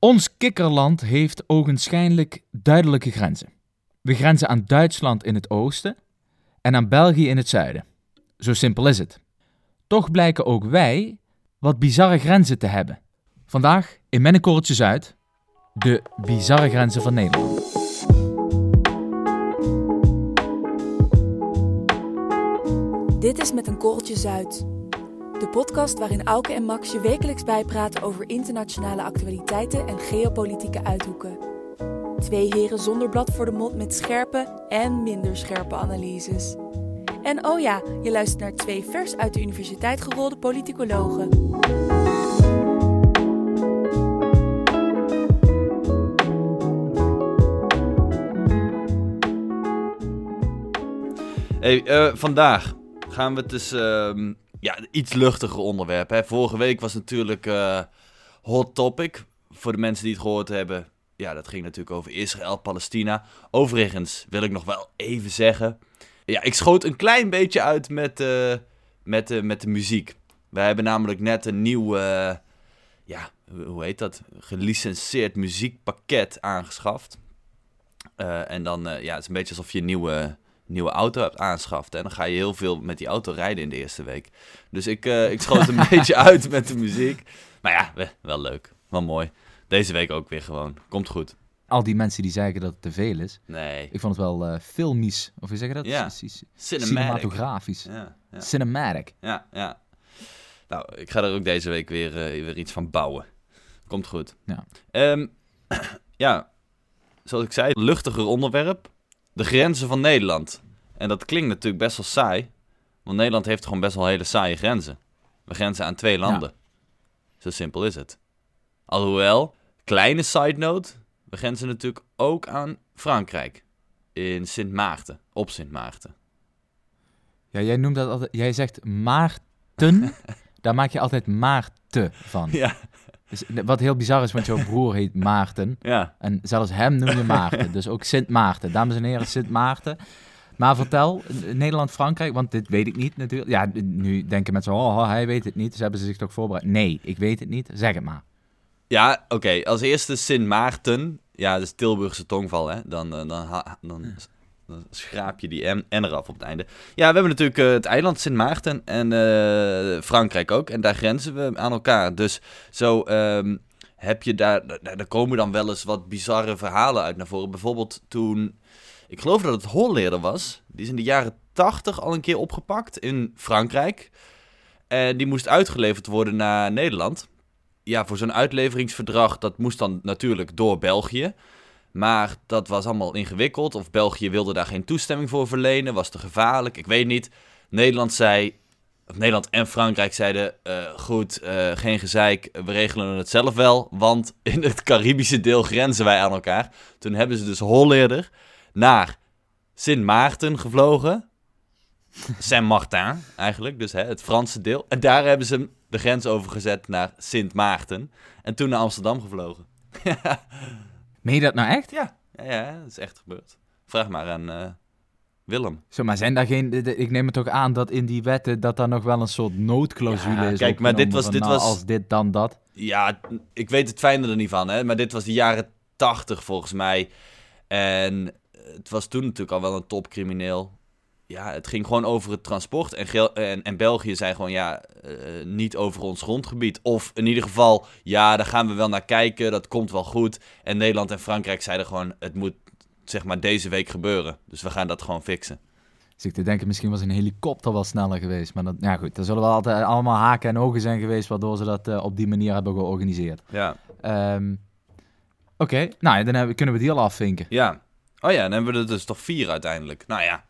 Ons kikkerland heeft ogenschijnlijk duidelijke grenzen. We grenzen aan Duitsland in het oosten en aan België in het zuiden. Zo simpel is het. Toch blijken ook wij wat bizarre grenzen te hebben. Vandaag in Mennekorreltje Zuid de bizarre grenzen van Nederland. Dit is Met een Korreltje Zuid. De podcast waarin Auke en Max je wekelijks bijpraten over internationale actualiteiten en geopolitieke uithoeken. Twee heren zonder blad voor de mond met scherpe en minder scherpe analyses. En oh ja, je luistert naar twee vers uit de universiteit gerolde politicologen. Hey, eh, vandaag gaan we het dus ehm, ja, iets luchtiger onderwerp. Hè. Vorige week was natuurlijk eh, hot topic. Voor de mensen die het gehoord hebben. Ja, dat ging natuurlijk over Israël, Palestina. Overigens wil ik nog wel even zeggen. Ja, ik schoot een klein beetje uit met, eh, met, uh, met de muziek. Wij hebben namelijk net een nieuw, ja, hoe heet dat? Gelicenseerd muziekpakket aangeschaft. En dan, ja, het is een beetje alsof je een nieuwe, nieuwe auto hebt aangeschaft. En dan ga je heel veel met die auto rijden in de eerste week. Dus ik, eh, ik schoot een beetje uit met de muziek. Maar ja, we- wel leuk. Wel mooi. Deze week ook weer gewoon. Komt goed. Al die mensen die zeggen dat het te veel is. Nee. Ik vond het wel eh filmisch, of je dat? Ja. C-. Cinematografisch. Ja, ja, Cinematic. ja, ja. Nou, ik ga er ook deze week weer, eh, weer iets van bouwen. Komt goed. Ja. Ehm, ja, zoals ik zei, luchtiger onderwerp. De grenzen van Nederland. En dat klinkt natuurlijk best wel saai. Want Nederland heeft gewoon best wel hele saaie grenzen. We grenzen aan twee landen. Zo simpel is het. Alhoewel, kleine side note. We grenzen natuurlijk ook aan Frankrijk. In Sint Maarten. Op Sint Maarten. Ja, jij noemt dat altijd, jij zegt Maarten, daar maak je altijd Maarten van. Ja, Dus, wat heel bizar is, want jouw broer heet Maarten. ja. En zelfs hem noem je Maarten. Dus ook Sint Maarten. Dames en heren, Sint Maarten. Maar vertel, Nederland-Frankrijk, want dit weet ik niet natuurlijk. Ja, nu denken mensen, oh, oh, hij weet het niet. Dus hebben ze zich toch voorbereid. Nee, ik weet het niet. Zeg het maar. Ja, oké. Als eerste Sint Maarten. Ja, dat is Tilburgse tongval, hè. Dan, eh, dan, dan, dan schraap je die M en eraf op het einde. Ja, we hebben natuurlijk eh, het eiland Sint Maarten en eh, Frankrijk ook. En daar grenzen we aan elkaar. Dus zo ehm, heb je daar... Daar daar komen dan wel eens wat bizarre verhalen uit naar voren. Bijvoorbeeld toen... Ik geloof dat het Holleerder was. Die is in de jaren tachtig al een keer opgepakt in Frankrijk. En die moest uitgeleverd worden naar Nederland ja, voor zo'n uitleveringsverdrag, dat moest dan natuurlijk door België. Maar dat was allemaal ingewikkeld. Of België wilde daar geen toestemming voor verlenen, was te gevaarlijk. Ik weet niet. Nederland zei, of Nederland en Frankrijk zeiden, eh, goed, eh, geen gezeik, we regelen het zelf wel. Want in het Caribische deel grenzen wij aan elkaar. Toen hebben ze dus Holleerder naar Sint Maarten gevlogen. Saint-Martin eigenlijk, dus hè, het Franse deel. En daar hebben ze de grens overgezet naar Sint Maarten. En toen naar Amsterdam gevlogen. Meen je dat nou echt? Ja, ja, dat is echt gebeurd. Vraag maar aan eh, Willem. Zo, maar zijn daar geen... Ik neem het toch aan dat in die wetten dat daar nog wel een soort noodclausule Ja, is kijk, maar dit was- van, dit nou, was- Als dit, dan dat. Ja, ik weet het fijne er niet van, hè. Maar dit was de jaren tachtig volgens mij. En het was toen natuurlijk al wel een topcrimineel. Ja, het ging gewoon over het transport. En, en, en België zei gewoon, ja, eh, niet over ons grondgebied. Of in ieder geval, ja, daar gaan we wel naar kijken. Dat komt wel goed. En Nederland en Frankrijk zeiden gewoon, het moet zeg maar deze week gebeuren. Dus we gaan dat gewoon fixen. Dus ik te denken, misschien was een helikopter wel sneller geweest. Maar dat, ja goed, er zullen wel altijd allemaal haken en ogen zijn geweest... waardoor ze dat eh, op die manier hebben georganiseerd. Ja. Ehm, Oké, nou ja, dan hebben, kunnen we die al afvinken. Ja. Oh ja, dan hebben we er dus toch vier uiteindelijk. Nou ja,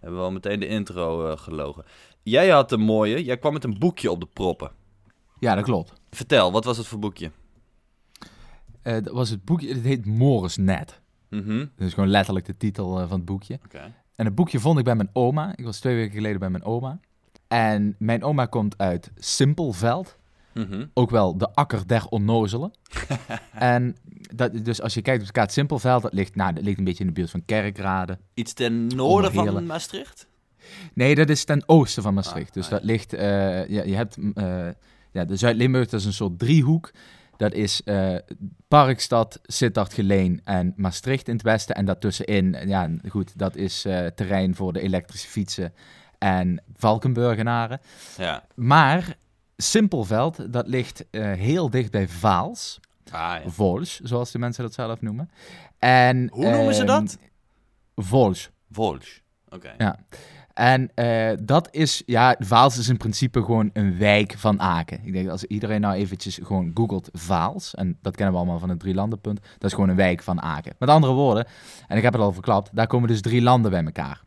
hebben we al meteen de intro eh, gelogen. Jij had een mooie, jij kwam met een boekje op de proppen. Ja, dat klopt. Vertel, wat was het voor boekje? Eh, dat was het boekje, het heet Morris Net. Dat is gewoon letterlijk de titel eh, van het boekje. En het boekje vond ik bij mijn oma. Ik was twee weken geleden bij mijn oma. En mijn oma komt uit Simpelveld. Mhm. Ook wel de akker der onnozelen. en dat, dus als je kijkt op de kaart Simpelveld, dat ligt, nou, dat ligt een beetje in de buurt van Kerkrade. Iets ten noorden van. Maastricht? Nee, dat is ten oosten van Maastricht. Ah, dus ah, dat ligt, eh, ja, je hebt, mm, eh, ja, de Zuid-Limburg, dat is een soort driehoek. Dat is eh, Parkstad, Sittard, Geleen en Maastricht in het westen. En daartussenin, ja goed, dat is terrein voor de elektrische fietsen en Valkenburgenaren. Ja. Maar Simpelveld, dat ligt eh, heel dicht bij Vaals. Ah, ja. Vols, zoals de mensen dat zelf noemen. En, Hoe noemen ze ehm, dat? Vols. Volge. Oké. Ja. En eh, dat is, ja, Vaals is in principe gewoon een wijk van Aken. Ik denk dat als iedereen nou eventjes gewoon googelt Vaals, en dat kennen we allemaal van het drie landenpunt, dat is gewoon een wijk van Aken. Met andere woorden, en ik heb het al verklapt, daar komen dus drie landen bij elkaar.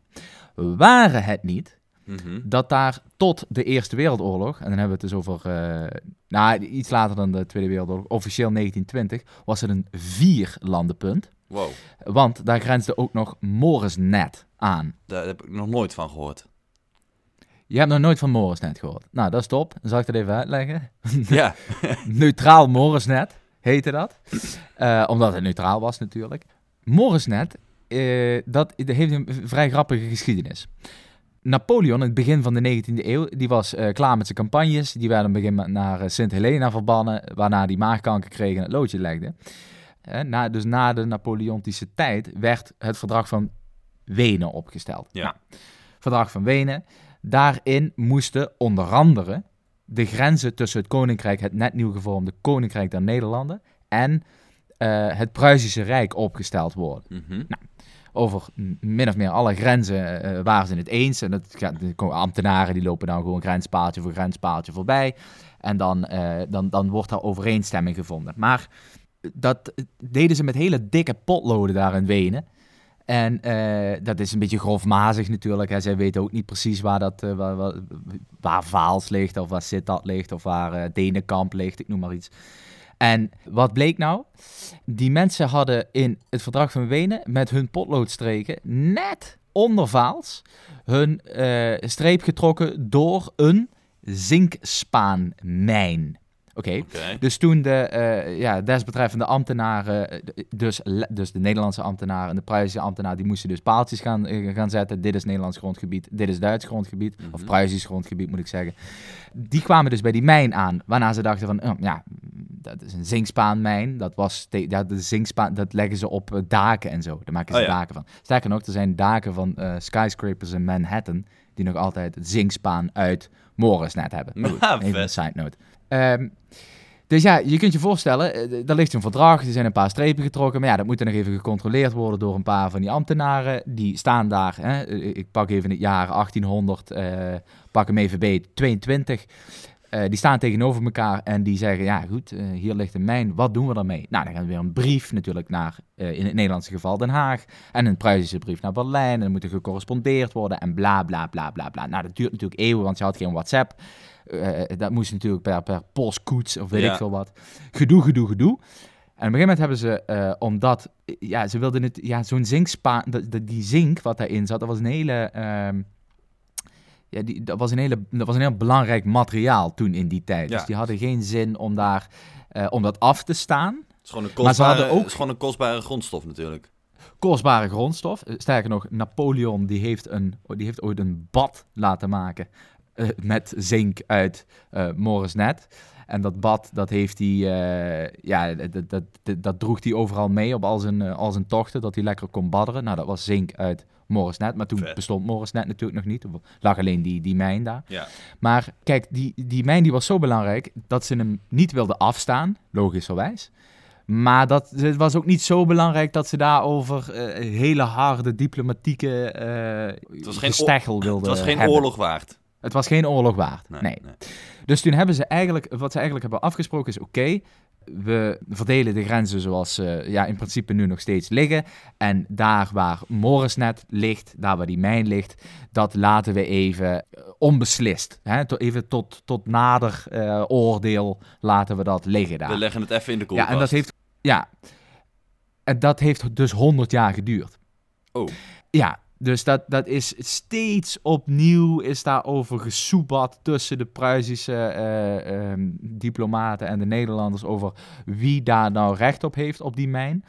Waren het niet Mhm. dat daar tot de Eerste Wereldoorlog, en dan hebben we het dus over, eh, nou, iets later dan de Tweede Wereldoorlog, officieel 1920, was het een vier landenpunt. Wow, Want daar grensde ook nog Morisnet aan. daar heb ik nog nooit van gehoord. Je hebt nog nooit van Morisnet gehoord. Nou, dat is top. Dan zal ik dat even uitleggen. ja. Neutraal Morisnet heette dat. Eh, omdat het neutraal was natuurlijk. Morisnet, eh, dat heeft een vrij grappige geschiedenis. Napoleon, in het begin van de 19e eeuw, die was eh, klaar met zijn campagnes. Die werden begin naar eh, Sint Helena verbannen, waarna hij maagkanker kreeg en het loodje legde. Eh, na, dus na de Napoleontische tijd werd het verdrag van Wenen opgesteld. Ja. Nou, verdrag van Wenen. Daarin moesten onder andere de grenzen tussen het koninkrijk, het net nieuw gevormde koninkrijk der Nederlanden en het Pruisische Rijk opgesteld worden. Mhm. Over min of meer alle grenzen eh, waren ze het eens. En de ambtenaren die lopen dan gewoon grenspaaltje voor grenspaaltje voorbij. En dan, eh, dan, dan wordt daar overeenstemming gevonden. Maar dat deden ze met hele dikke potloden daar in Wenen. En eh, dat is een beetje grofmazig natuurlijk. Hè. Zij weten ook niet precies waar, dat, eh, waar, waar, Vaals ligt, of waar Sittard ligt, of waar eh, Denenkamp ligt, ik noem maar iets. En wat bleek nou? Die mensen hadden in het verdrag van Wenen met hun potloodstreken net onder Vaals hun eh, streep getrokken door een zinkspaanmijn. Oké, dus toen de eh, ja, desbetreffende ambtenaren, eh, dus, dus de Nederlandse ambtenaren en de Pruisische ambtenaren, die moesten dus paaltjes gaan, eh, gaan zetten. Dit is Nederlands grondgebied, dit is Duits grondgebied, of Mhm. Pruisisch grondgebied moet ik zeggen. Die kwamen dus bij die mijn aan, waarna ze dachten van, oh, ja, dat is een zingspaanmijn. Dat was, ja, de zingspaan, dat leggen ze op daken en zo. Daar maken ze Oh ja. daken van. Sterker nog, er zijn daken van skyscrapers in Manhattan, die nog altijd het zingspaan uit Morrisnet hebben. Maar goed, Ah, even een side note. Ehm, dus ja, je kunt je voorstellen, eh, er ligt een verdrag, er zijn een paar strepen getrokken, maar ja, dat moet dan nog even gecontroleerd worden door een paar van die ambtenaren. Die staan daar, hè, eh, ik pak even het jaar 1800, eh, pak hem even bij 22. Eh, die staan tegenover elkaar en die zeggen, ja goed, eh, hier ligt een mijn, wat doen we daarmee? Nou, dan gaan we weer een brief natuurlijk naar, eh, in het Nederlandse geval Den Haag, en een Pruisische brief naar Berlijn, en dan moet er gecorrespondeerd worden, en bla bla bla bla bla. Nou, dat duurt natuurlijk eeuwen, want je had geen WhatsApp. Dat moest natuurlijk per, per postkoets of weet Ja. ik veel wat. Gedoe, gedoe, gedoe. En op een gegeven moment hebben ze, omdat, ja, ze wilden het, ja, zo'n dat- die zink wat daarin zat, dat was een hele, ehm, ja, die, dat was een hele, dat was een heel belangrijk materiaal toen in die tijd. Ja. Dus die hadden geen zin om daar, eh, om dat af te staan. Het is gewoon een Maar ze kostbare, hadden ook- gewoon een kostbare grondstof natuurlijk. Kostbare grondstof. Eh, Sterker nog, Napoleon die heeft, een, die heeft ooit een bad laten maken eh, met zink uit eh Morisnet. En dat bad, dat heeft hij, ja, dat, dat, dat, dat droeg hij overal mee op al zijn, al zijn tochten, dat hij lekker kon badderen. Nou, dat was zink uit Morisnet, maar toen Vet. bestond Morisnet natuurlijk nog niet. Toen lag alleen die, die mijn daar. Ja. Maar kijk, die, die mijn die was zo belangrijk dat ze hem niet wilden afstaan, logischerwijs. Maar dat, het was ook niet zo belangrijk dat ze daarover eh hele harde diplomatieke eh was geen wilden Het was geen hebben. oorlog waard. Het was geen oorlog waard. Nee, Nee. nee. Dus toen hebben ze eigenlijk, wat ze eigenlijk hebben afgesproken is, oké, we verdelen de grenzen zoals ze ja, in principe nu nog steeds liggen. En daar waar Morisnet ligt, daar waar die mijn ligt, dat laten we even eh, onbeslist. Hè? Even tot, tot nader eh, oordeel laten we dat liggen daar. We leggen het even in de ja, koelkast. en dat heeft, ja, en dat heeft dus 100 jaar geduurd. Oh. Ja, dus dat, dat is steeds opnieuw is daarover gesoebat tussen de Pruisische eh, ehm, diplomaten en de Nederlanders over wie daar nou recht op heeft op die mijn.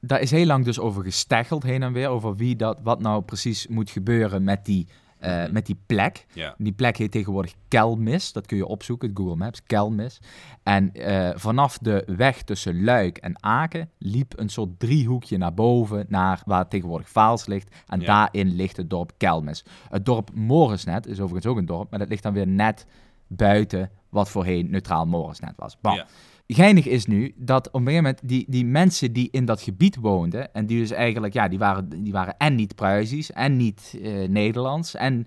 Daar is heel lang dus over gesteggeld heen en weer, over wie dat, wat nou precies moet gebeuren met die eh, Mhm. met die plek. Die plek heet tegenwoordig Kelmis. Dat kun je opzoeken, Google Maps, Kelmis. En eh, vanaf de weg tussen Luik en Aken liep een soort driehoekje naar boven, naar waar tegenwoordig Vaals ligt. En daarin ligt het dorp Kelmis. Het dorp Morisnet is overigens ook een dorp, maar dat ligt dan weer net buiten wat voorheen neutraal Morisnet was. Bon. Ja. Geinig is nu dat op een gegeven moment die, die mensen die in dat gebied woonden, en die dus eigenlijk, ja, die waren, die waren en niet Pruisisch en niet eh, Nederlands, en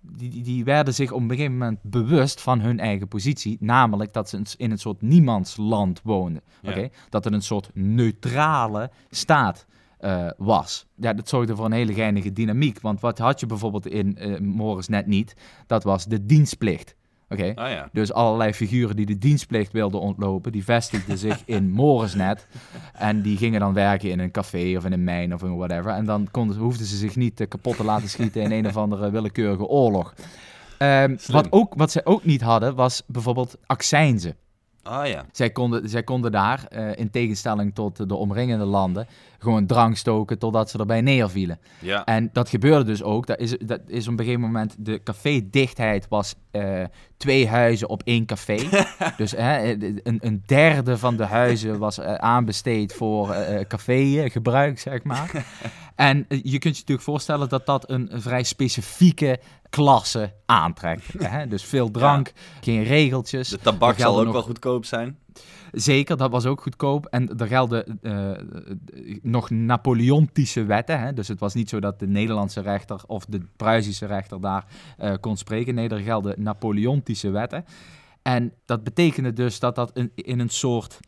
die, die, werden zich op een gegeven moment bewust van hun eigen positie, namelijk dat ze in een soort niemandsland woonden. Ja. Oké? Dat het een soort neutrale staat eh, was. Ja, dat zorgde voor een hele geinige dynamiek, want wat had je bijvoorbeeld in eh Morris net niet? Dat was de dienstplicht. Oké? Ah ja. Dus allerlei figuren die de dienstplicht wilden ontlopen, die vestigden zich in Morisnet. En die gingen dan werken in een café of in een mijn of in whatever. En dan konden, hoefden ze zich niet kapot te laten schieten in een of andere willekeurige oorlog. Ehm, wat, ook, wat zij ook niet hadden, was bijvoorbeeld accijnzen. Ah ja. Zij konden, zij konden daar, eh, in tegenstelling tot de omringende landen, gewoon drank stoken totdat ze erbij neervielen. Ja. En dat gebeurde dus ook. Dat is, dat is op een gegeven moment, de cafédichtheid was eh, twee huizen op één café. dus een, een derde van de huizen was eh, aanbesteed voor cafégebruik, zeg maar. en je kunt je natuurlijk voorstellen dat dat een vrij specifieke klasse aantrekt. Hè? Dus veel drank, geen regeltjes. De tabak zal ook nog- wel goedkoop zijn. Zeker, dat was ook goedkoop. En er gelden eh, nog Napoleontische wetten. Hè? Dus het was niet zo dat de Nederlandse rechter of de Pruisische rechter daar eh, kon spreken. Nee, er gelden Napoleontische wetten. En dat betekende dus dat dat in, in een soort,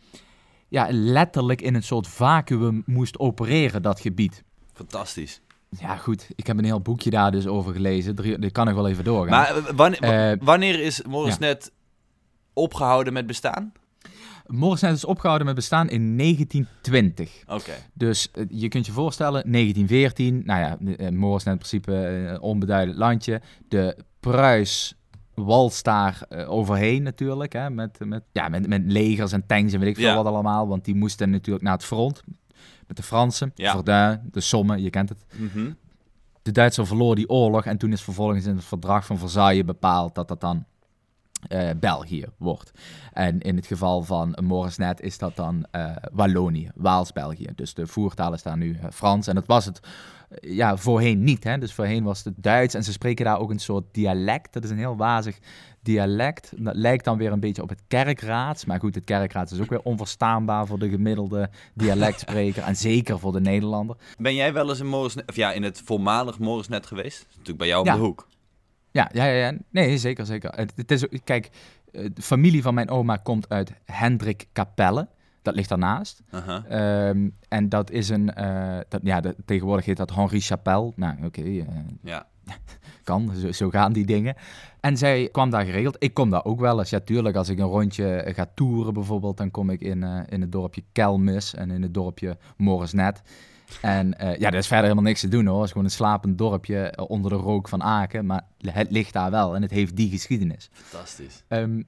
ja, letterlijk in een soort vacuüm moest opereren, dat gebied. Fantastisch. Ja, goed. Ik heb een heel boekje daar dus over gelezen. Dit kan ik wel even doorgaan. Maar eh, wanneer, wa- Eh, wanneer is Morrisnet opgehouden met bestaan? Morrisnet is opgehouden met bestaan in 1920. Oké. Dus eh, je kunt je voorstellen, 1914, nou ja, uh, Moors in principe eh, een onbeduidend landje. De Pruis walst daar eh, overheen natuurlijk, hè, met, met, ja, met, met legers en tanks en weet ik veel Ja. wat allemaal. Want die moesten natuurlijk naar het front met de Fransen, Ja. Verdun, de Somme, je kent het. Mhm. De Duitsers verloren die oorlog en toen is vervolgens in het verdrag van Versailles bepaald dat dat dan eh, België wordt. En in het geval van Morisnet is dat dan eh, Wallonië, Waals-België. Dus de voertaal is daar nu eh, Frans. En dat was het ja, voorheen niet. Hè? Dus voorheen was het Duits en ze spreken daar ook een soort dialect. Dat is een heel wazig dialect. Dat lijkt dan weer een beetje op het kerkraads. Maar goed, het kerkraads is ook weer onverstaanbaar voor de gemiddelde dialectspreker. en zeker voor de Nederlander. Ben jij wel eens in Morrisnet, of ja, in het voormalig Morrisnet geweest? Dat is natuurlijk bij jou om Ja. de hoek. Ja, ja, ja, ja. Nee, zeker, zeker. Het, het is, kijk, eh, de familie van mijn oma komt uit Hendrik Capelle. Dat ligt daarnaast. Ehm, en dat is een, eh, dat, ja, de- tegenwoordig heet dat Henri Chapelle. Nou, oké, eh, Ja. kan, zo, zo gaan die dingen. En zij kwam daar geregeld. Ik kom daar ook wel eens. Ja, tuurlijk, als ik een rondje eh, ga toeren bijvoorbeeld, dan kom ik in, in het dorpje Kelmis en in het dorpje Morisnet. En ja, er is verder helemaal niks te doen hoor. Het is gewoon een slapend dorpje onder de rook van Aken. Maar het ligt daar wel en het heeft die geschiedenis. Fantastisch. Ehm,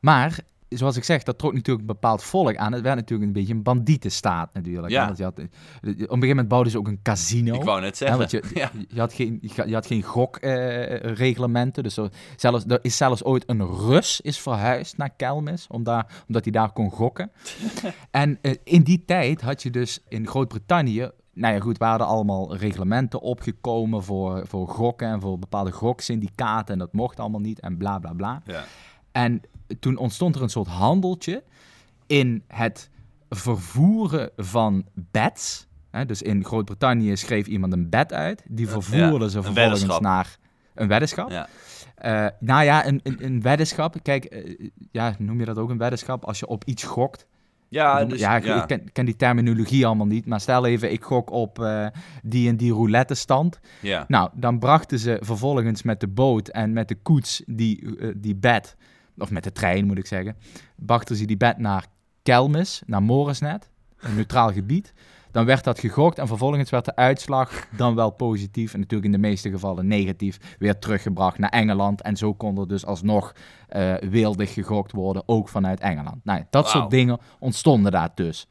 maar, zoals ik zeg, dat trok natuurlijk een bepaald volk aan. Het werd natuurlijk een beetje een bandietenstaat natuurlijk. Ja. Want je had, eh, op een gegeven moment bouwden ze ook een casino. Ik wou net zeggen. want je, ja. je had geen, je had geen gokreglementen. dus er, zelfs, er is zelfs ooit een Rus is verhuisd naar Kelmis, om daar, omdat hij daar kon gokken. en eh, in die tijd had je dus in Groot-Brittannië... Nou ja, goed, waren er allemaal reglementen opgekomen voor, voor gokken en voor bepaalde goksyndicaten. En dat mocht allemaal niet en bla bla bla. Ja. En toen ontstond er een soort handeltje in het vervoeren van bets. Hè, dus in Groot-Brittannië schreef iemand een bet uit. Die vervoerde ja, ze vervolgens naar een weddenschap. Ja. Eh, nou ja, een, een, een weddenschap. Kijk, eh, ja, noem je dat ook een weddenschap? Als je op iets gokt. Ja, dus, ja, ik, ik ken, ken die terminologie allemaal niet. Maar stel even, ik gok op eh, die en die roulette stand. ja. Nou, dan brachten ze vervolgens met de boot en met de koets die, die bed, of met de trein moet ik zeggen, brachten ze die bed naar Kelmis, naar Morisnet, een neutraal gebied. Dan werd dat gegokt en vervolgens werd de uitslag dan wel positief en natuurlijk in de meeste gevallen negatief weer teruggebracht naar Engeland. En zo kon er dus alsnog eh weeldig gegokt worden, ook vanuit Engeland. Nou, dat soort dingen ontstonden daar dus.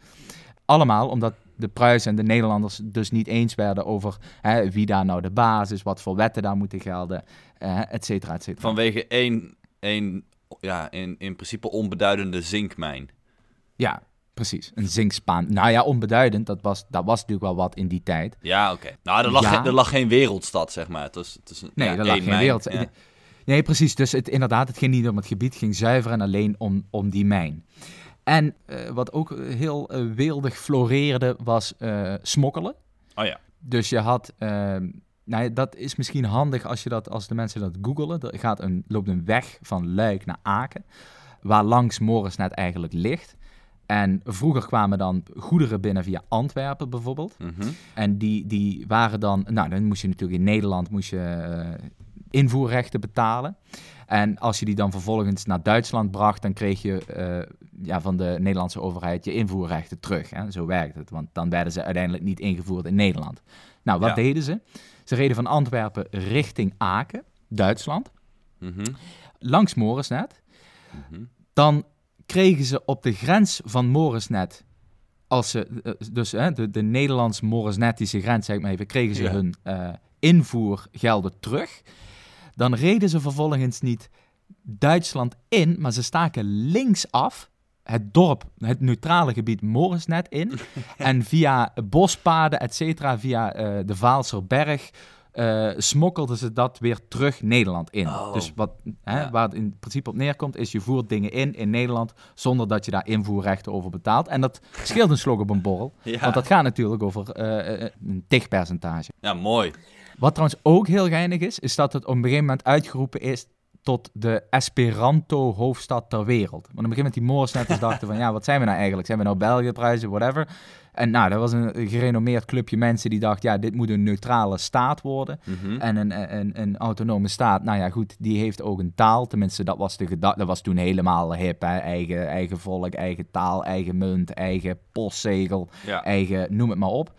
Allemaal omdat de Pruisen en de Nederlanders dus niet eens werden over hè, wie daar nou de baas is, wat voor wetten daar moeten gelden, uh, et cetera, et cetera. Vanwege één, één ja, in, in principe onbeduidende zinkmijn. Ja, precies. Een zinkspaan. Nou ja, onbeduidend, dat was, dat was natuurlijk wel wat in die tijd. Ja, oké. Nou, er lag, geen, er lag geen wereldstad, zeg maar. Het was, het is, nee, er lag geen wereldstad. Nee, precies. Dus het, inderdaad, het ging niet om het gebied, het ging zuiver en alleen om, om die mijn. En uh, wat ook heel uh, weeldig floreerde was uh, smokkelen. Oh ja. Dus je had, ehm, nou ja, dat is misschien handig als, je dat, als de mensen dat googelen. Er gaat een, loopt een weg van Luik naar Aken, waar langs Morisnet eigenlijk ligt. En vroeger kwamen dan goederen binnen via Antwerpen bijvoorbeeld. Mm -hmm. En die, die waren dan, nou dan moest je natuurlijk in Nederland moest je, invoerrechten betalen. En als je die dan vervolgens naar Duitsland bracht, dan kreeg je uh, ja, van de Nederlandse overheid je invoerrechten terug. Hè? Zo werkt het, want dan werden ze uiteindelijk niet ingevoerd in Nederland. Nou, wat ja. deden ze? Ze reden van Antwerpen richting Aken, Duitsland, mm -hmm. langs Morisnet. Mm -hmm. Dan kregen ze op de grens van Morisnet, als ze, dus hè, de, de Nederlands-Morisnetische grens, zeg maar even, kregen ze Ja. hun uh, invoergelden terug. Dan reden ze vervolgens niet Duitsland in, maar ze staken linksaf het dorp, het neutrale gebied Morisnet in. en via bospaden, et cetera, via uh, de Vaalserberg, uh, smokkelden ze dat weer terug Nederland in. Oh. Dus wat, hè, Ja. waar het in principe op neerkomt, is je voert dingen in in Nederland zonder dat je daar invoerrechten over betaalt. En dat scheelt een slok op een borrel, Ja. want dat gaat natuurlijk over eh, eh, een tigpercentage. ja, mooi. Wat trouwens ook heel geinig is, is dat het op een gegeven moment uitgeroepen is tot de Esperanto-hoofdstad ter wereld. Want op een gegeven moment die Moorsnetters dachten van, ja, wat zijn we nou eigenlijk? Zijn we nou België, prijzen, whatever? En nou, dat was een gerenommeerd clubje mensen die dachten, ja, dit moet een neutrale staat worden. Mhm. En een, een, een autonome staat, nou ja, goed, die heeft ook een taal. Tenminste, dat was, de geda- dat was toen helemaal hip, hè? Eigen, eigen volk, eigen taal, eigen munt, eigen postzegel Ja. eigen, noem het maar op.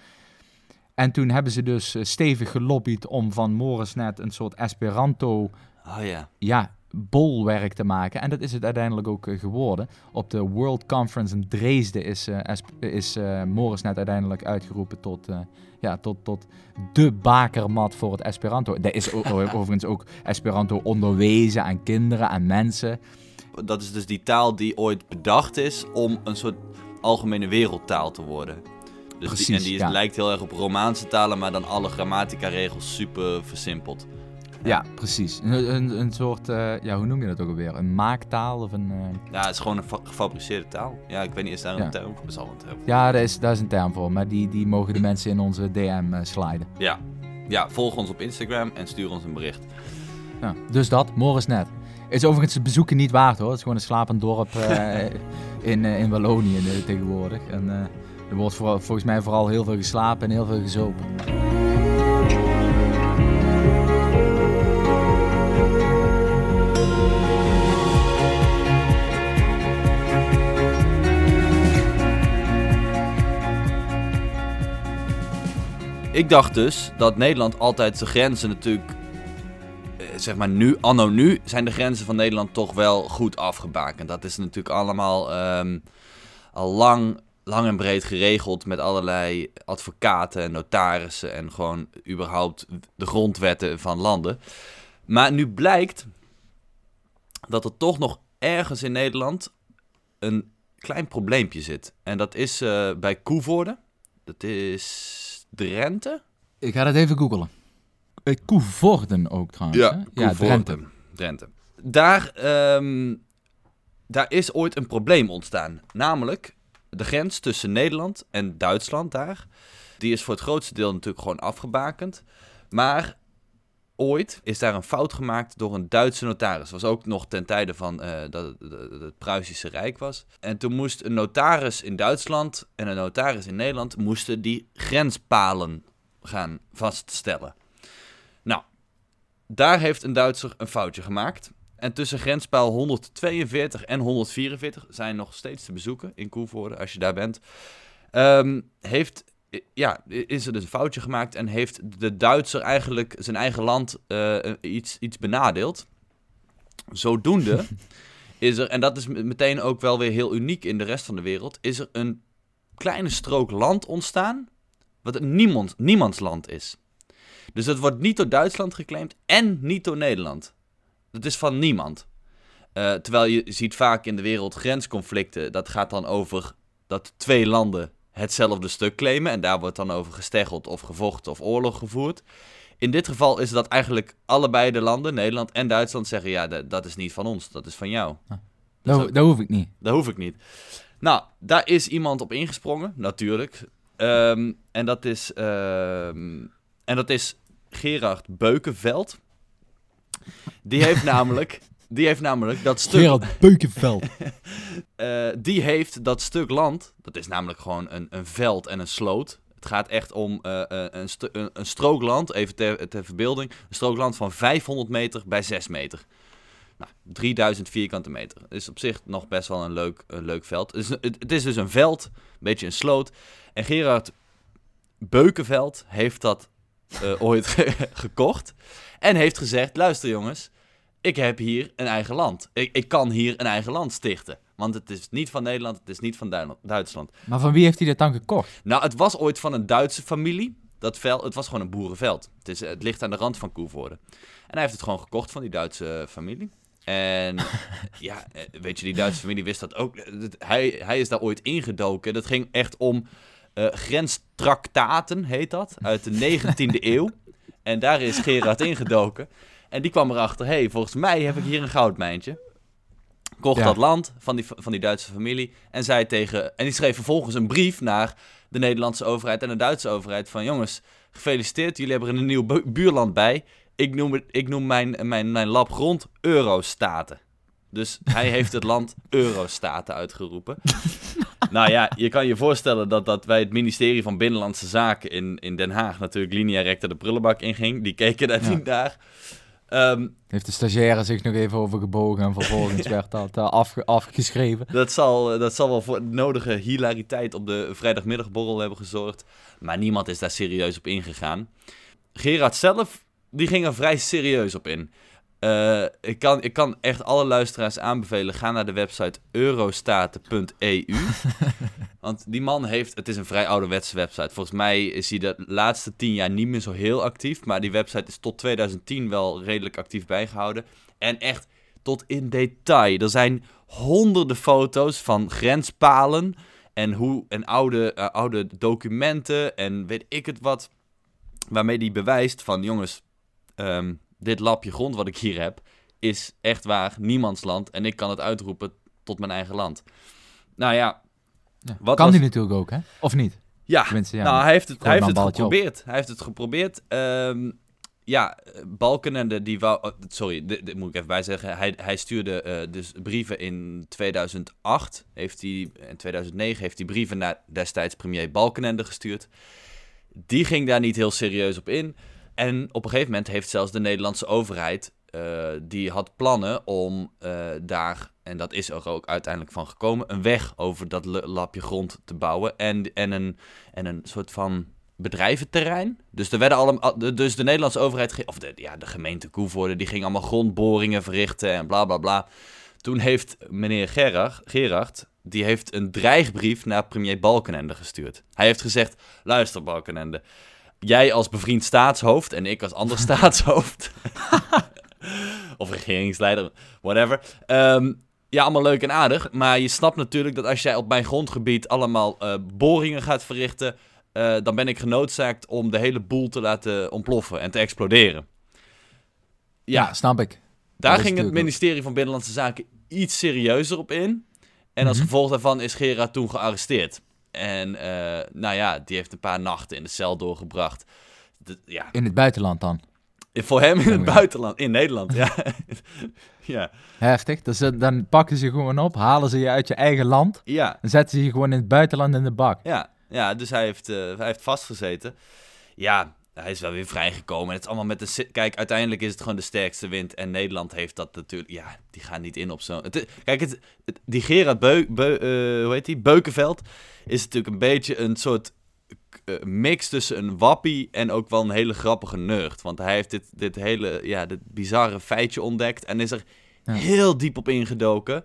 En toen hebben ze dus eh, stevig gelobbyd om van Morisnet een soort Esperanto Oh ja. ja, bolwerk te maken. En dat is het uiteindelijk ook eh, geworden. Op de World Conference in Dresden is, eh, is eh, Morisnet uiteindelijk uitgeroepen tot, eh, ja, tot, tot de bakermat voor het Esperanto. Er is overigens ook Esperanto onderwezen aan kinderen, aan mensen. Dat is dus die taal die ooit bedacht is om een soort algemene wereldtaal te worden. Dus Precies, die, en die is- ja. lijkt heel erg op Romaanse talen, maar dan alle grammatica-regels super versimpeld. Ja, precies. Een, een, een soort, eh, ja, hoe noem je dat ook alweer? Een maaktaal of een... eh, Ja, het is gewoon een fa- gefabriceerde taal. Ja, ik weet niet, is daar een term voor? Er zal een term voor. Ja, daar is, daar is een term voor, maar die, die mogen de mensen in onze DM eh, sliden. Ja. ja, volg ons op Instagram en stuur ons een bericht. Ja, dus dat, Morisnet. Is overigens het bezoeken niet waard hoor. Het is gewoon een slapend dorp in, in Wallonië tegenwoordig. En er wordt vooral, volgens mij vooral heel veel geslapen en heel veel gezopen. Ik dacht dus dat Nederland altijd zijn grenzen natuurlijk... eh, Zeg maar nu, anno nu, zijn de grenzen van Nederland toch wel goed afgebakend. Dat is natuurlijk allemaal ehm, al lang, lang en breed geregeld met allerlei advocaten en notarissen en gewoon überhaupt de grondwetten van landen. Maar nu blijkt dat er toch nog ergens in Nederland een klein probleempje zit. En dat is eh, bij Koevoorde. Dat is Drenthe. Ik ga dat even googelen. Koevoorden ook trouwens. hè? ja Koevoorde. Drenthe. Drenthe. Daar, ehm, daar is ooit een probleem ontstaan. Namelijk de grens tussen Nederland en Duitsland daar. Die is voor het grootste deel natuurlijk gewoon afgebakend. Maar ooit is daar een fout gemaakt door een Duitse notaris. Dat was ook nog ten tijde van eh, dat het, Pruisische Rijk was. En toen moest een notaris in Duitsland en een notaris in Nederland... moesten die grenspalen gaan vaststellen. Nou, daar heeft een Duitser een foutje gemaakt. En tussen grenspaal 142 en 144 zijn nog steeds te bezoeken in Koevoorde, als je daar bent. ehm, heeft, ja, is er dus een foutje gemaakt en heeft de Duitser eigenlijk zijn eigen land eh, iets, iets benadeeld. Zodoende is er, en dat is meteen ook wel weer heel uniek in de rest van de wereld, is er een kleine strook land ontstaan, wat niemand, niemandsland is. Dus het wordt niet door Duitsland geclaimd en niet door Nederland. Het is van niemand. Eh, terwijl je ziet vaak in de wereld grensconflicten, dat gaat dan over dat twee landen hetzelfde stuk claimen. En daar wordt dan over gesteggeld of gevochten of oorlog gevoerd. In dit geval is dat eigenlijk allebei de landen, Nederland en Duitsland, zeggen: ja, dat, dat is niet van ons, dat is van jou. Ah. Dat hoef ik niet. Dat hoef ik niet. Nou, daar is iemand op ingesprongen, natuurlijk. Ehm, en, dat is, ehm, en dat is Gerard Beukenveld. Die heeft namelijk, die heeft namelijk dat stuk... Gerald Beukenveld. Eh, die heeft dat stuk land, dat is namelijk gewoon een, een veld en een sloot. Het gaat echt om eh, eh, een, een, een strook land, even ter, ter verbeelding. Een strook land van 500 meter bij 6 meter. Nou, 3000 vierkante meter. Dat is op zich nog best wel een leuk, een leuk veld. Het is, het, het is dus een veld, een beetje een sloot. En Gerard Beukenveld heeft dat ooit ge- gekocht. En heeft gezegd, luister jongens, ik heb hier een eigen land. Ik, ik kan hier een eigen land stichten. Want het is niet van Nederland, het is niet van Duitsland. Maar van wie heeft hij dat dan gekocht? Nou, het was ooit van een Duitse familie. Dat veld, het was gewoon een boerenveld. Het, is, het ligt aan de rand van Koevoorde. En hij heeft het gewoon gekocht van die Duitse familie. En ja, eh, weet je, die Duitse familie wist dat ook. Hij, hij is daar ooit ingedoken. Dat ging echt om eh grenstraktaten, heet dat, uit de 19e eeuw. En daar is Gerard ingedoken. En die kwam erachter, hé, hey, volgens mij heb ik hier een goudmijntje. Kocht Ja. dat land van die, van die Duitse familie en zei tegen... En die schreef vervolgens een brief naar de Nederlandse overheid en de Duitse overheid van... Jongens, gefeliciteerd, jullie hebben er een nieuw bu- buurland bij. Ik noem, het, ik noem mijn, mijn, mijn lab grond Eurostaten. Dus hij heeft het land Eurostaten uitgeroepen. nou ja, je kan je voorstellen dat dat bij het ministerie van Binnenlandse Zaken in, in Den Haag natuurlijk linea recta de prullenbak inging. Die keken daar Ja. niet naar. Ehm, Heeft de stagiaire zich nog even over gebogen en vervolgens werd dat eh, afge- afgeschreven. Dat zal, eh, dat zal wel voor de nodige hilariteit op de vrijdagmiddagborrel hebben gezorgd. Maar niemand is daar serieus op ingegaan. Gerard zelf, die ging er vrij serieus op in. Eh, ik, kan, ik kan echt alle luisteraars aanbevelen, ga naar de website eurostaten.eu. Want die man heeft, het is een vrij ouderwetse website. Volgens mij is hij de laatste tien jaar niet meer zo heel actief. Maar die website is tot 2010 wel redelijk actief bijgehouden. En echt tot in detail. Er zijn honderden foto's van grenspalen en, hoe, en oude, eh, oude documenten en weet ik het wat. Waarmee die bewijst van jongens, ehm, dit lapje grond wat ik hier heb is echt waar niemands land. En ik kan het uitroepen tot mijn eigen land. Nou ja, Ja. Wat kan was- die natuurlijk ook, hè? Of niet? ja, nou, hij heeft het, hij heeft het op. geprobeerd. Hij heeft het geprobeerd. Ehm, ja, Balkenende, die wou... oh, sorry, dit, dit moet ik even bijzeggen. Hij, hij stuurde eh, dus brieven in 2008. Heeft hij, in 2009 heeft hij brieven naar destijds premier Balkenende gestuurd. Die ging daar niet heel serieus op in. En op een gegeven moment heeft zelfs de Nederlandse overheid... eh, die had plannen om eh, daar, en dat is er ook uiteindelijk van gekomen... een weg over dat lapje grond te bouwen. En, en, een, en een soort van bedrijventerrein. Dus er werden allemaal, dus de Nederlandse overheid, of de, ja, de gemeente Koevoorde, die ging allemaal grondboringen verrichten en bla bla bla. Toen heeft meneer Gerard, Gerard, die heeft een dreigbrief naar premier Balkenende gestuurd. Hij heeft gezegd, luister Balkenende, jij als bevriend staatshoofd en ik als ander staatshoofd, of regeringsleider, whatever. Ehm, ja, allemaal leuk en aardig, maar je snapt natuurlijk dat als jij op mijn grondgebied allemaal eh, boringen gaat verrichten, eh, dan ben ik genoodzaakt om de hele boel te laten ontploffen en te exploderen. Ja, Ja, snap ik. daar dat ging het ministerie van Binnenlandse Zaken iets serieuzer op in. En als Mhm. gevolg daarvan is Gerard toen gearresteerd. En eh, nou ja, die heeft een paar nachten in de cel doorgebracht. Ja, In het buitenland dan. voor hem in het buitenland, in Nederland, ja. ja, Heftig. Dus eh, dan pakken ze je gewoon op, halen ze je uit je eigen land ja, en zetten ze je gewoon in het buitenland in de bak. ja, ja. Dus hij heeft, eh, hij heeft vastgezeten. Ja, hij is wel weer vrijgekomen. Het is allemaal met de... Kijk, uiteindelijk is het gewoon de sterkste wind. En Nederland heeft dat natuurlijk... Ja, die gaan niet in op zo'n... Kijk, het, het- die Gerard Beu, Beu- eh, hoe heet die? Beukenveld is natuurlijk een beetje een soort eh, mix tussen een wappie en ook wel een hele grappige nerd. Want hij heeft dit, dit hele, ja, dit bizarre feitje ontdekt en is er Ja. heel diep op ingedoken.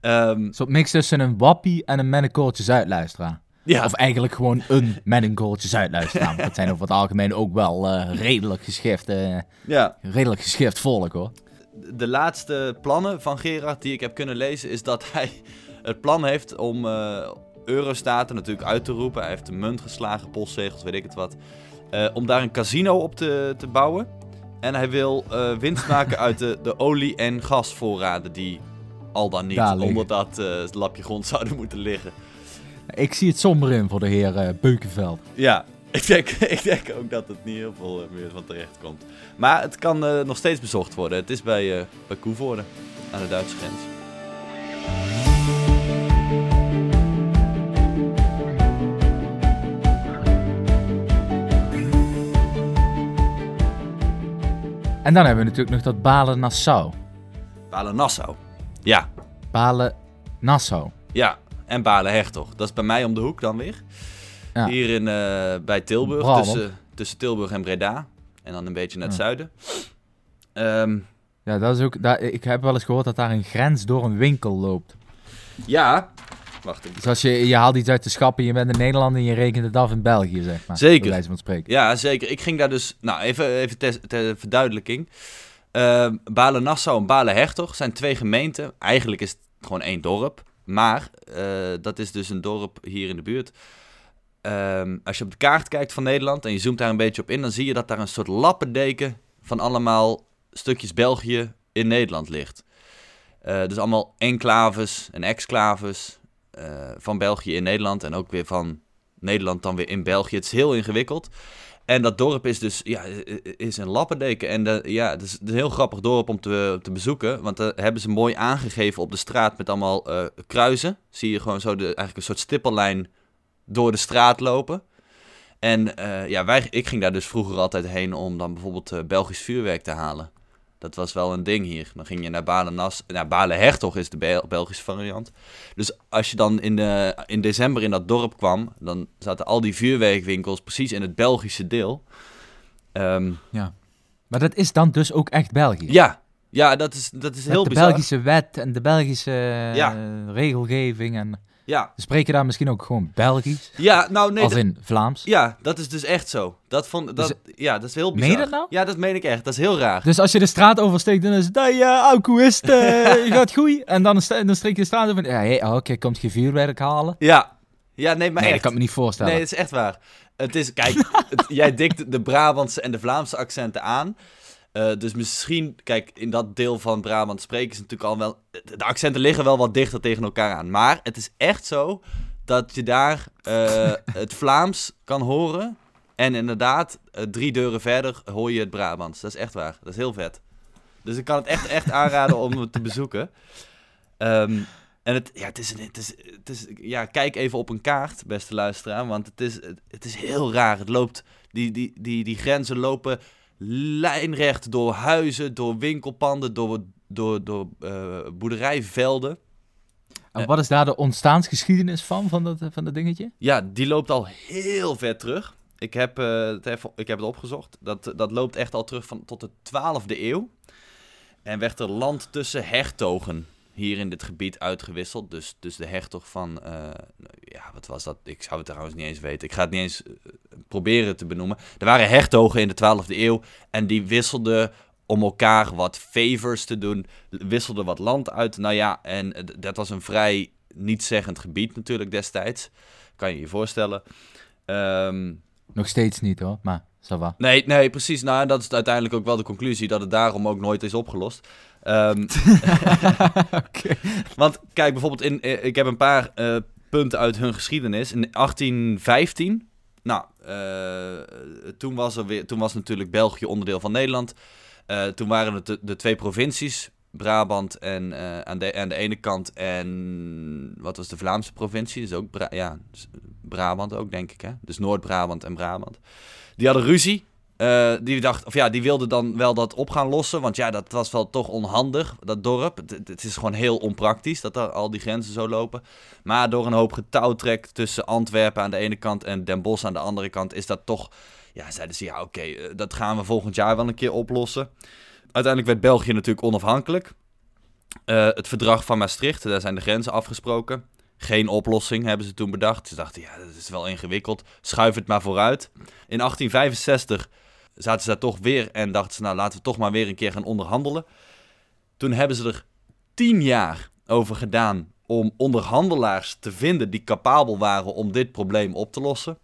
Een soort mix tussen een wappie en een mennekoortje zuidluisteraar. Ja. Of eigenlijk gewoon een met een goaltje Zuid-luisteraar. Dat zijn over het algemeen ook wel eh, redelijk geschift, Ja, redelijk geschift volk hoor. de laatste plannen van Gerard die ik heb kunnen lezen is dat hij het plan heeft om eh, eurostaten natuurlijk uit te roepen. Hij heeft de munt geslagen, postzegels, weet ik het wat. eh, om daar een casino op te, te bouwen. En hij wil winst maken uit de, de olie- en gasvoorraden die al dan niet onder dat lapje grond zouden moeten liggen. Ik zie het somber in voor de heer eh, Beukenveld. Ja, ik denk, ik denk ook dat het niet heel veel eh, meer van terecht komt. Maar het kan eh, nog steeds bezocht worden. Het is bij, eh bij Koevoorde, aan de Duitse grens. En dan hebben we natuurlijk nog dat Balen-Nassau. Balen-Nassau. Ja, Balen-Nassau. ja. En Balen-Hertog. Dat is bij mij om de hoek dan weer. Ja. Hier in, eh, bij Tilburg, tussen, tussen Tilburg en Breda. En dan een beetje naar het Ja. zuiden. Ehm, Ja, dat is ook, ik heb wel eens gehoord dat daar een grens door een winkel loopt. ja, wacht even. Dus als je, je haalt iets uit de schappen, je bent in Nederland en je rekent het af in België, zeg maar. Zeker. Bij van spreken. Ja, zeker. Ik ging daar dus... Nou, even, even ter, ter verduidelijking. Ehm Balen-Nassau en Balen-Hertog zijn twee gemeenten. Eigenlijk is het gewoon één dorp. Maar eh, dat is dus een dorp hier in de buurt. Ehm, als je op de kaart kijkt van Nederland en je zoomt daar een beetje op in... dan zie je dat daar een soort lappendeken van allemaal stukjes België in Nederland ligt. Eh, dus allemaal enclaves en exclaves eh, van België in Nederland... en ook weer van Nederland dan weer in België. Het is heel ingewikkeld. En dat dorp is dus ja, is een lappendeken. En de, ja, het is, een heel grappig dorp om te, te bezoeken. Want daar hebben ze mooi aangegeven op de straat met allemaal eh, kruisen. Zie je gewoon zo de, eigenlijk een soort stippellijn door de straat lopen. En eh, ja, wij, ik ging daar dus vroeger altijd heen om dan bijvoorbeeld eh, Belgisch vuurwerk te halen. Dat was wel een ding hier. Dan ging je naar Balen-Nas, naar Balen-Hertog is de Bel- Belgische variant. Dus als je dan in, de, in december in dat dorp kwam, dan zaten al die vuurwerkwinkels precies in het Belgische deel. Ehm, Maar dat is dan dus ook echt België. ja, ja, dat is, dat is Met heel de bizar. Belgische wet en de Belgische eh, Ja. regelgeving. En Ja. spreken daar misschien ook gewoon Belgisch, ja, nou nee, als in Vlaams. ja, dat is dus echt zo. Dat vond, dat, ja, dat is heel Meen bizar. je dat nou? Ja, dat meen ik echt. Dat is heel raar. Dus als je de straat oversteekt, dan is het, hey, uh, het, eh, je gaat goed. En dan, dan steek je de straat over en, hey, oh, oké, komt je vuurwerk halen? Ja, ja nee, maar nee, echt. dat kan ik me niet voorstellen. Nee, dat is echt waar. Het is, kijk, het- jij dikt de Brabantse en de Vlaamse accenten aan. Eh, dus misschien, kijk, in dat deel van Brabant spreken ze natuurlijk al wel... De accenten liggen wel wat dichter tegen elkaar aan. Maar het is echt zo dat je daar eh, het Vlaams kan horen. En inderdaad, eh, drie deuren verder hoor je het Brabants. Dat is echt waar. Dat is heel vet. Dus ik kan het echt, echt aanraden om het te bezoeken. Ehm, en het, ja, het is, het is, het is, ja, kijk even op een kaart, beste luisteraar, want het is, het is heel raar. Het loopt, die, die, die, die grenzen lopen lijnrecht door huizen, door winkelpanden, door, door, door eh, boerderijvelden. En wat is daar de ontstaansgeschiedenis van, van dat, van dat dingetje? Ja, die loopt al heel ver terug. Ik heb, eh, het even, ik heb het opgezocht. Dat, dat loopt echt al terug van, tot de 12e eeuw. En werd er land tussen hertogen hier in dit gebied uitgewisseld. Dus, dus de hertog van, eh, ja, wat was dat? Ik zou het trouwens niet eens weten. Ik ga het niet eens eh, proberen te benoemen. Er waren hertogen in de 12e eeuw en die wisselden om elkaar wat favors te doen, wisselden wat land uit. Nou ja, en dat was een vrij nietszeggend gebied natuurlijk destijds. Kan je je voorstellen. Ehm, Nog steeds niet hoor, maar. Nee, nee, precies. Nou, dat is uiteindelijk ook wel de conclusie dat het daarom ook nooit is opgelost. Ehm, Want kijk, bijvoorbeeld, in, eh, ik heb een paar eh, punten uit hun geschiedenis. In 1815, nou, eh, toen, was er weer, toen was natuurlijk België onderdeel van Nederland. Toen waren het de, de twee provincies, Brabant en, aan, de, aan de ene kant en wat was de Vlaamse provincie? Dus ook Bra- ja, dus Brabant ook, denk ik. Hè? Dus Noord-Brabant en Brabant. Die hadden ruzie. Eh, die dacht, of ja, die wilde dan wel dat op gaan lossen. Want ja, dat was wel toch onhandig, dat dorp. Het, is gewoon heel onpraktisch dat er al die grenzen zo lopen. Maar door een hoop getouwtrek tussen Antwerpen aan de ene kant en Den Bosch aan de andere kant, is dat toch. Ja, zeiden ze ja, oké, eh, dat gaan we volgend jaar wel een keer oplossen. Uiteindelijk werd België natuurlijk onafhankelijk. Eh, het verdrag van Maastricht, daar zijn de grenzen afgesproken. Geen oplossing hebben ze toen bedacht. Ze dachten, ja, dat is wel ingewikkeld. Schuif het maar vooruit. In 1865 zaten ze daar toch weer en dachten ze, nou laten we toch maar weer een keer gaan onderhandelen. Toen hebben ze er tien jaar over gedaan om onderhandelaars te vinden die capabel waren om dit probleem op te lossen.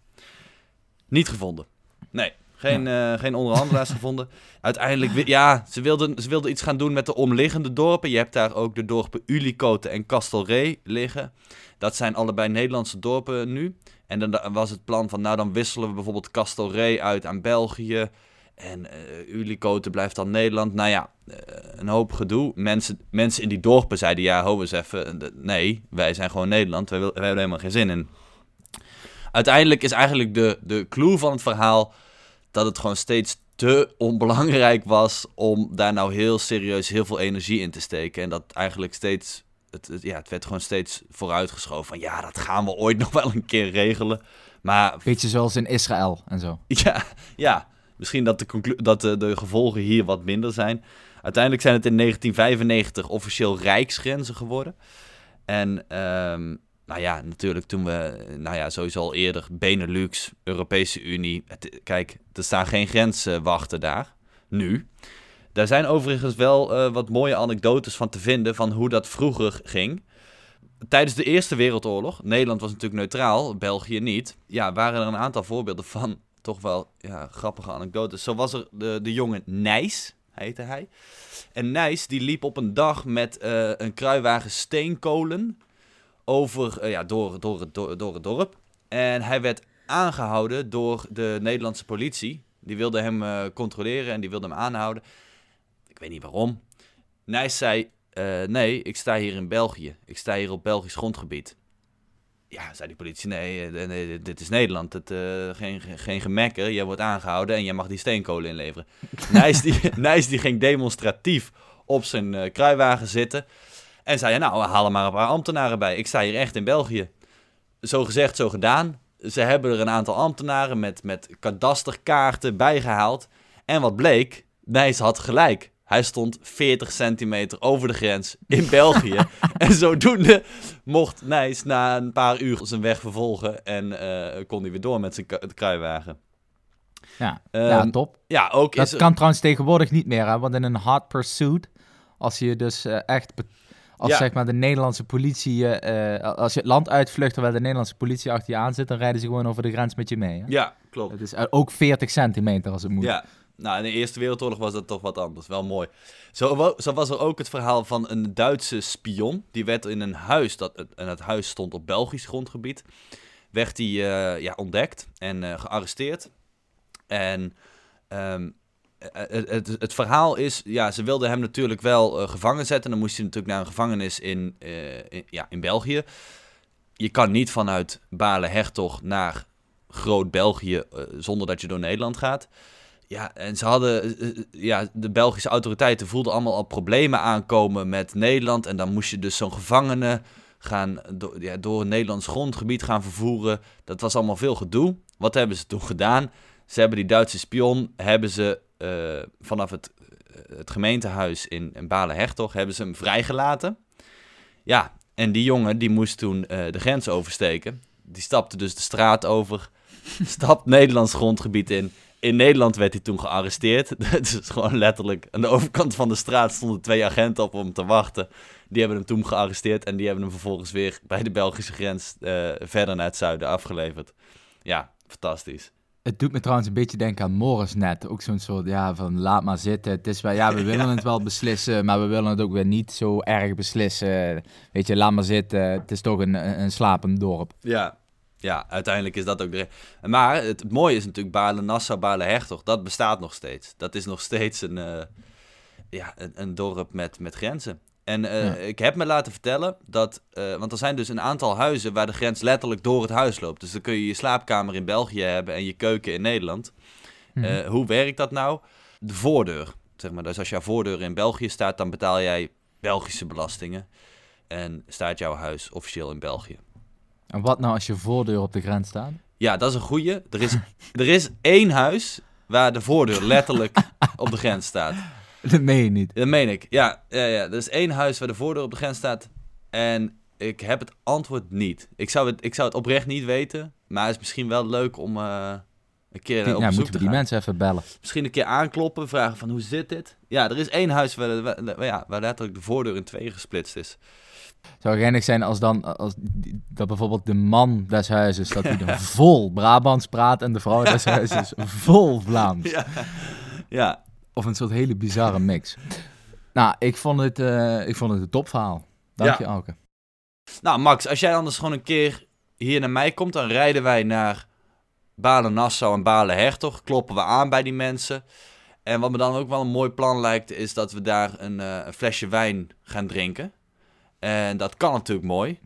Niet gevonden. Nee, geen, eh, geen onderhandelaars gevonden. Uiteindelijk, ja, ze wilden, ze wilden iets gaan doen met de omliggende dorpen. Je hebt daar ook de dorpen Ulicote en Castelree liggen. Dat zijn allebei Nederlandse dorpen nu. En dan was het plan van, nou dan wisselen we bijvoorbeeld Castelree uit aan België. En uh, Ulicote blijft dan Nederland. Nou ja, uh, een hoop gedoe. Mensen, mensen in die dorpen zeiden, ja, ho eens even. Nee, wij zijn gewoon Nederland. Wij, wij hebben helemaal geen zin in. Uiteindelijk is eigenlijk de, de clue van het verhaal dat het gewoon steeds te onbelangrijk was om daar nou heel serieus heel veel energie in te steken. En dat eigenlijk steeds, het, ja, het werd gewoon steeds vooruitgeschoven van ja, dat gaan we ooit nog wel een keer regelen. Maar, Beetje zoals in Israël en zo. Ja, ja misschien dat, de, dat de, de gevolgen hier wat minder zijn. Uiteindelijk zijn het in 1995 officieel rijksgrenzen geworden. En um, nou ja, natuurlijk toen we, nou ja, sowieso al eerder, Benelux, Europese Unie. kijk, er staan geen grenswachten daar, nu. Daar zijn overigens wel uh, wat mooie anekdotes van te vinden van hoe dat vroeger ging. Tijdens de Eerste Wereldoorlog, Nederland was natuurlijk neutraal, België niet. Ja, waren er een aantal voorbeelden van toch wel ja, grappige anekdotes. Zo was er de, de jongen Nijs, heette hij. En Nijs die liep op een dag met uh, een kruiwagen steenkolen over, uh, ja, door, door, het, door, door het dorp. En hij werd aangehouden door de Nederlandse politie. Die wilde hem uh, controleren en die wilde hem aanhouden. Ik weet niet waarom. Nijs zei, uh, nee, ik sta hier in België. Ik sta hier op Belgisch grondgebied. Ja, zei die politie, nee, nee dit is Nederland. Het, geen, geen gemekker, jij wordt aangehouden en jij mag die steenkolen inleveren. Nijs, die, Nijs die ging demonstratief op zijn kruiwagen zitten... En zei, nou, haal er maar een paar ambtenaren bij. Ik sta hier echt in België. Zo gezegd, zo gedaan. Ze hebben er een aantal ambtenaren met, met kadasterkaarten bijgehaald. En wat bleek, Nijs had gelijk. Hij stond 40 centimeter over de grens in België. en zodoende mocht Nijs na een paar uur zijn weg vervolgen. En uh, kon hij weer door met zijn kruiwagen. Ja, um, ja top. Ja, ook dat kan trouwens tegenwoordig niet meer, hè? want in een hot pursuit, als je dus uh, echt als zeg maar de Nederlandse politie, uh, als je het land uitvlucht terwijl de Nederlandse politie achter je aan zit, dan rijden ze gewoon over de grens met je mee. Hè? Ja, klopt. Het is ook 40 centimeter als het moet. Ja, nou in de Eerste Wereldoorlog was dat toch wat anders. Wel mooi. Zo, zo was er ook het verhaal van een Duitse spion. Die werd in een huis, dat, en het huis stond op Belgisch grondgebied, werd hij uh, ja, ontdekt en uh, gearresteerd. En um, het, het, het, verhaal is, ja, ze wilden hem natuurlijk wel uh, gevangen zetten. Dan moest hij natuurlijk naar een gevangenis in, ja, in België. Je kan niet vanuit Balen-Hertog naar Groot-België zonder dat je door Nederland gaat. Ja, en ze hadden, ja, de Belgische autoriteiten voelden allemaal al problemen aankomen met Nederland. En dan moest je dus zo'n gevangene gaan ja, door Nederlands grondgebied gaan vervoeren. Dat was allemaal veel gedoe. Wat hebben ze toen gedaan? Ze hebben die Duitse spion, hebben ze uh, vanaf het, uh, het gemeentehuis in, in Balen-Hertog hebben ze hem vrijgelaten. Ja, en die jongen die moest toen uh, de grens oversteken. Die stapte dus de straat over, stapt Nederlands grondgebied in. In Nederland werd hij toen gearresteerd. dus gewoon letterlijk aan de overkant van de straat stonden twee agenten op om te wachten. Die hebben hem toen gearresteerd en die hebben hem vervolgens weer bij de Belgische grens verder naar het zuiden afgeleverd. Ja, fantastisch. Het doet me trouwens een beetje denken aan Morris net. Ook zo'n soort, ja, van laat maar zitten. Het is wel, ja, we willen het wel beslissen, maar we willen het ook weer niet zo erg beslissen. Weet je, laat maar zitten. Het is toch een, een slapend dorp. Ja, ja, uiteindelijk is dat ook de... Maar het, mooie is natuurlijk Balen-Nassau, Balen-Hertog. Dat bestaat nog steeds. Dat is nog steeds een, uh, ja, een, een dorp met, met grenzen. En uh, ja. ik heb me laten vertellen dat, uh, want er zijn dus een aantal huizen waar de grens letterlijk door het huis loopt. Dus dan kun je je slaapkamer in België hebben en je keuken in Nederland. Mm -hmm. uh, hoe werkt dat nou? De voordeur, zeg maar. Dus als jouw voordeur in België staat, dan betaal jij Belgische belastingen. En staat jouw huis officieel in België. En wat nou als je voordeur op de grens staat? Ja, dat is een goeie. Er is, er is één huis waar de voordeur letterlijk op de grens staat. Dat meen je niet. Dat meen ik, ja. ja, ja. Er is één huis waar de voordeur op de grens staat. En ik heb het antwoord niet. Ik zou het, ik zou het oprecht niet weten. Maar het is misschien wel leuk om eh, een keer Die- op ja, bezoek moeten te we die gaan. mensen even bellen. Misschien een keer aankloppen, vragen van hoe zit dit? Ja, er is één huis waar, waar, waar- ja, waar letterlijk de voordeur in twee gesplitst is. Het zou geinig zijn als dan, als, dat bijvoorbeeld de man des huizes, dat hij dan vol Brabants praat en de vrouw des huizes vol Vlaams. Ja, ja. Of een soort hele bizarre mix. Nou, ik vond het, eh, ik vond het een topverhaal. Dank Ja. je, Alke. Nou, Max, als jij anders gewoon een keer hier naar mij komt, dan rijden wij naar Balen-Nassau en Balen-Hertog. Kloppen we aan bij die mensen. En wat me dan ook wel een mooi plan lijkt, is dat we daar een, eh, een flesje wijn gaan drinken. En dat kan natuurlijk mooi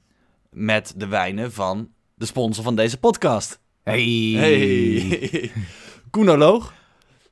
met de wijnen van de sponsor van deze podcast. Hey. Hey. Koenoloog,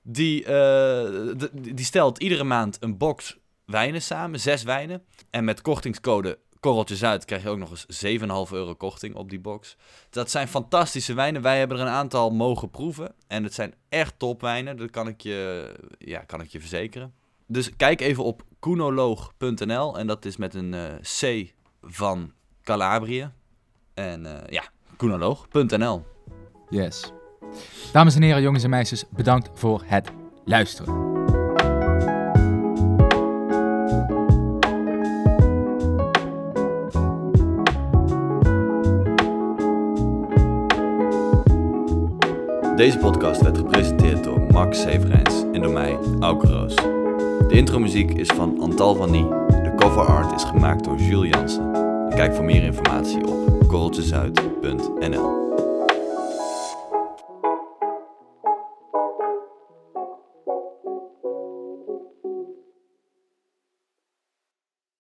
die, eh, d- die stelt iedere maand een box wijnen samen, zes wijnen. En met kortingscode Korreltjes uit krijg je ook nog eens 7,5 euro korting op die box. Dat zijn fantastische wijnen. Wij hebben er een aantal mogen proeven. En het zijn echt topwijnen, dat kan ik je, ja, kan ik je verzekeren. Dus kijk even op koenoloog.nl en dat is met een eh, C van Calabrië. En eh, ja, koenoloog.nl. Yes. Dames en heren, jongens en meisjes, bedankt voor het luisteren. Deze podcast werd gepresenteerd door Max Severijns en door mij, Auke Roos. De intromuziek is van Antal van Nie. De cover art is gemaakt door Jules Jansen. En kijk voor meer informatie op korreltjesuit.nl